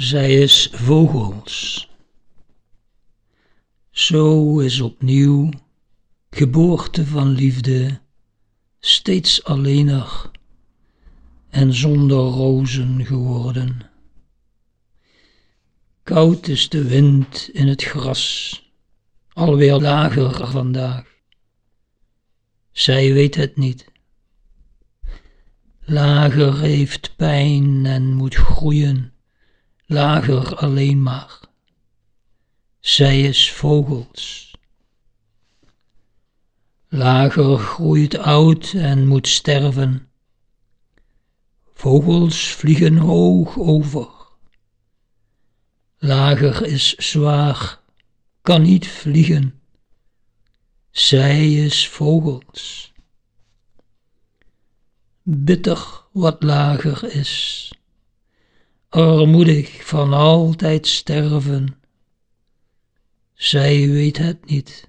Zij is vogels. Zo is opnieuw geboorte van liefde, steeds alleenig en zonder rozen geworden. Koud is de wind in het gras, alweer lager vandaag. Zij weet het niet. Lager heeft pijn en moet groeien, lager alleen maar. Zij is vogels. Lager groeit oud en moet sterven. Vogels vliegen hoog over. Lager is zwaar, kan niet vliegen. Zij is vogels. Bitter wat lager is, armoedig van altijd sterven zij weet het niet.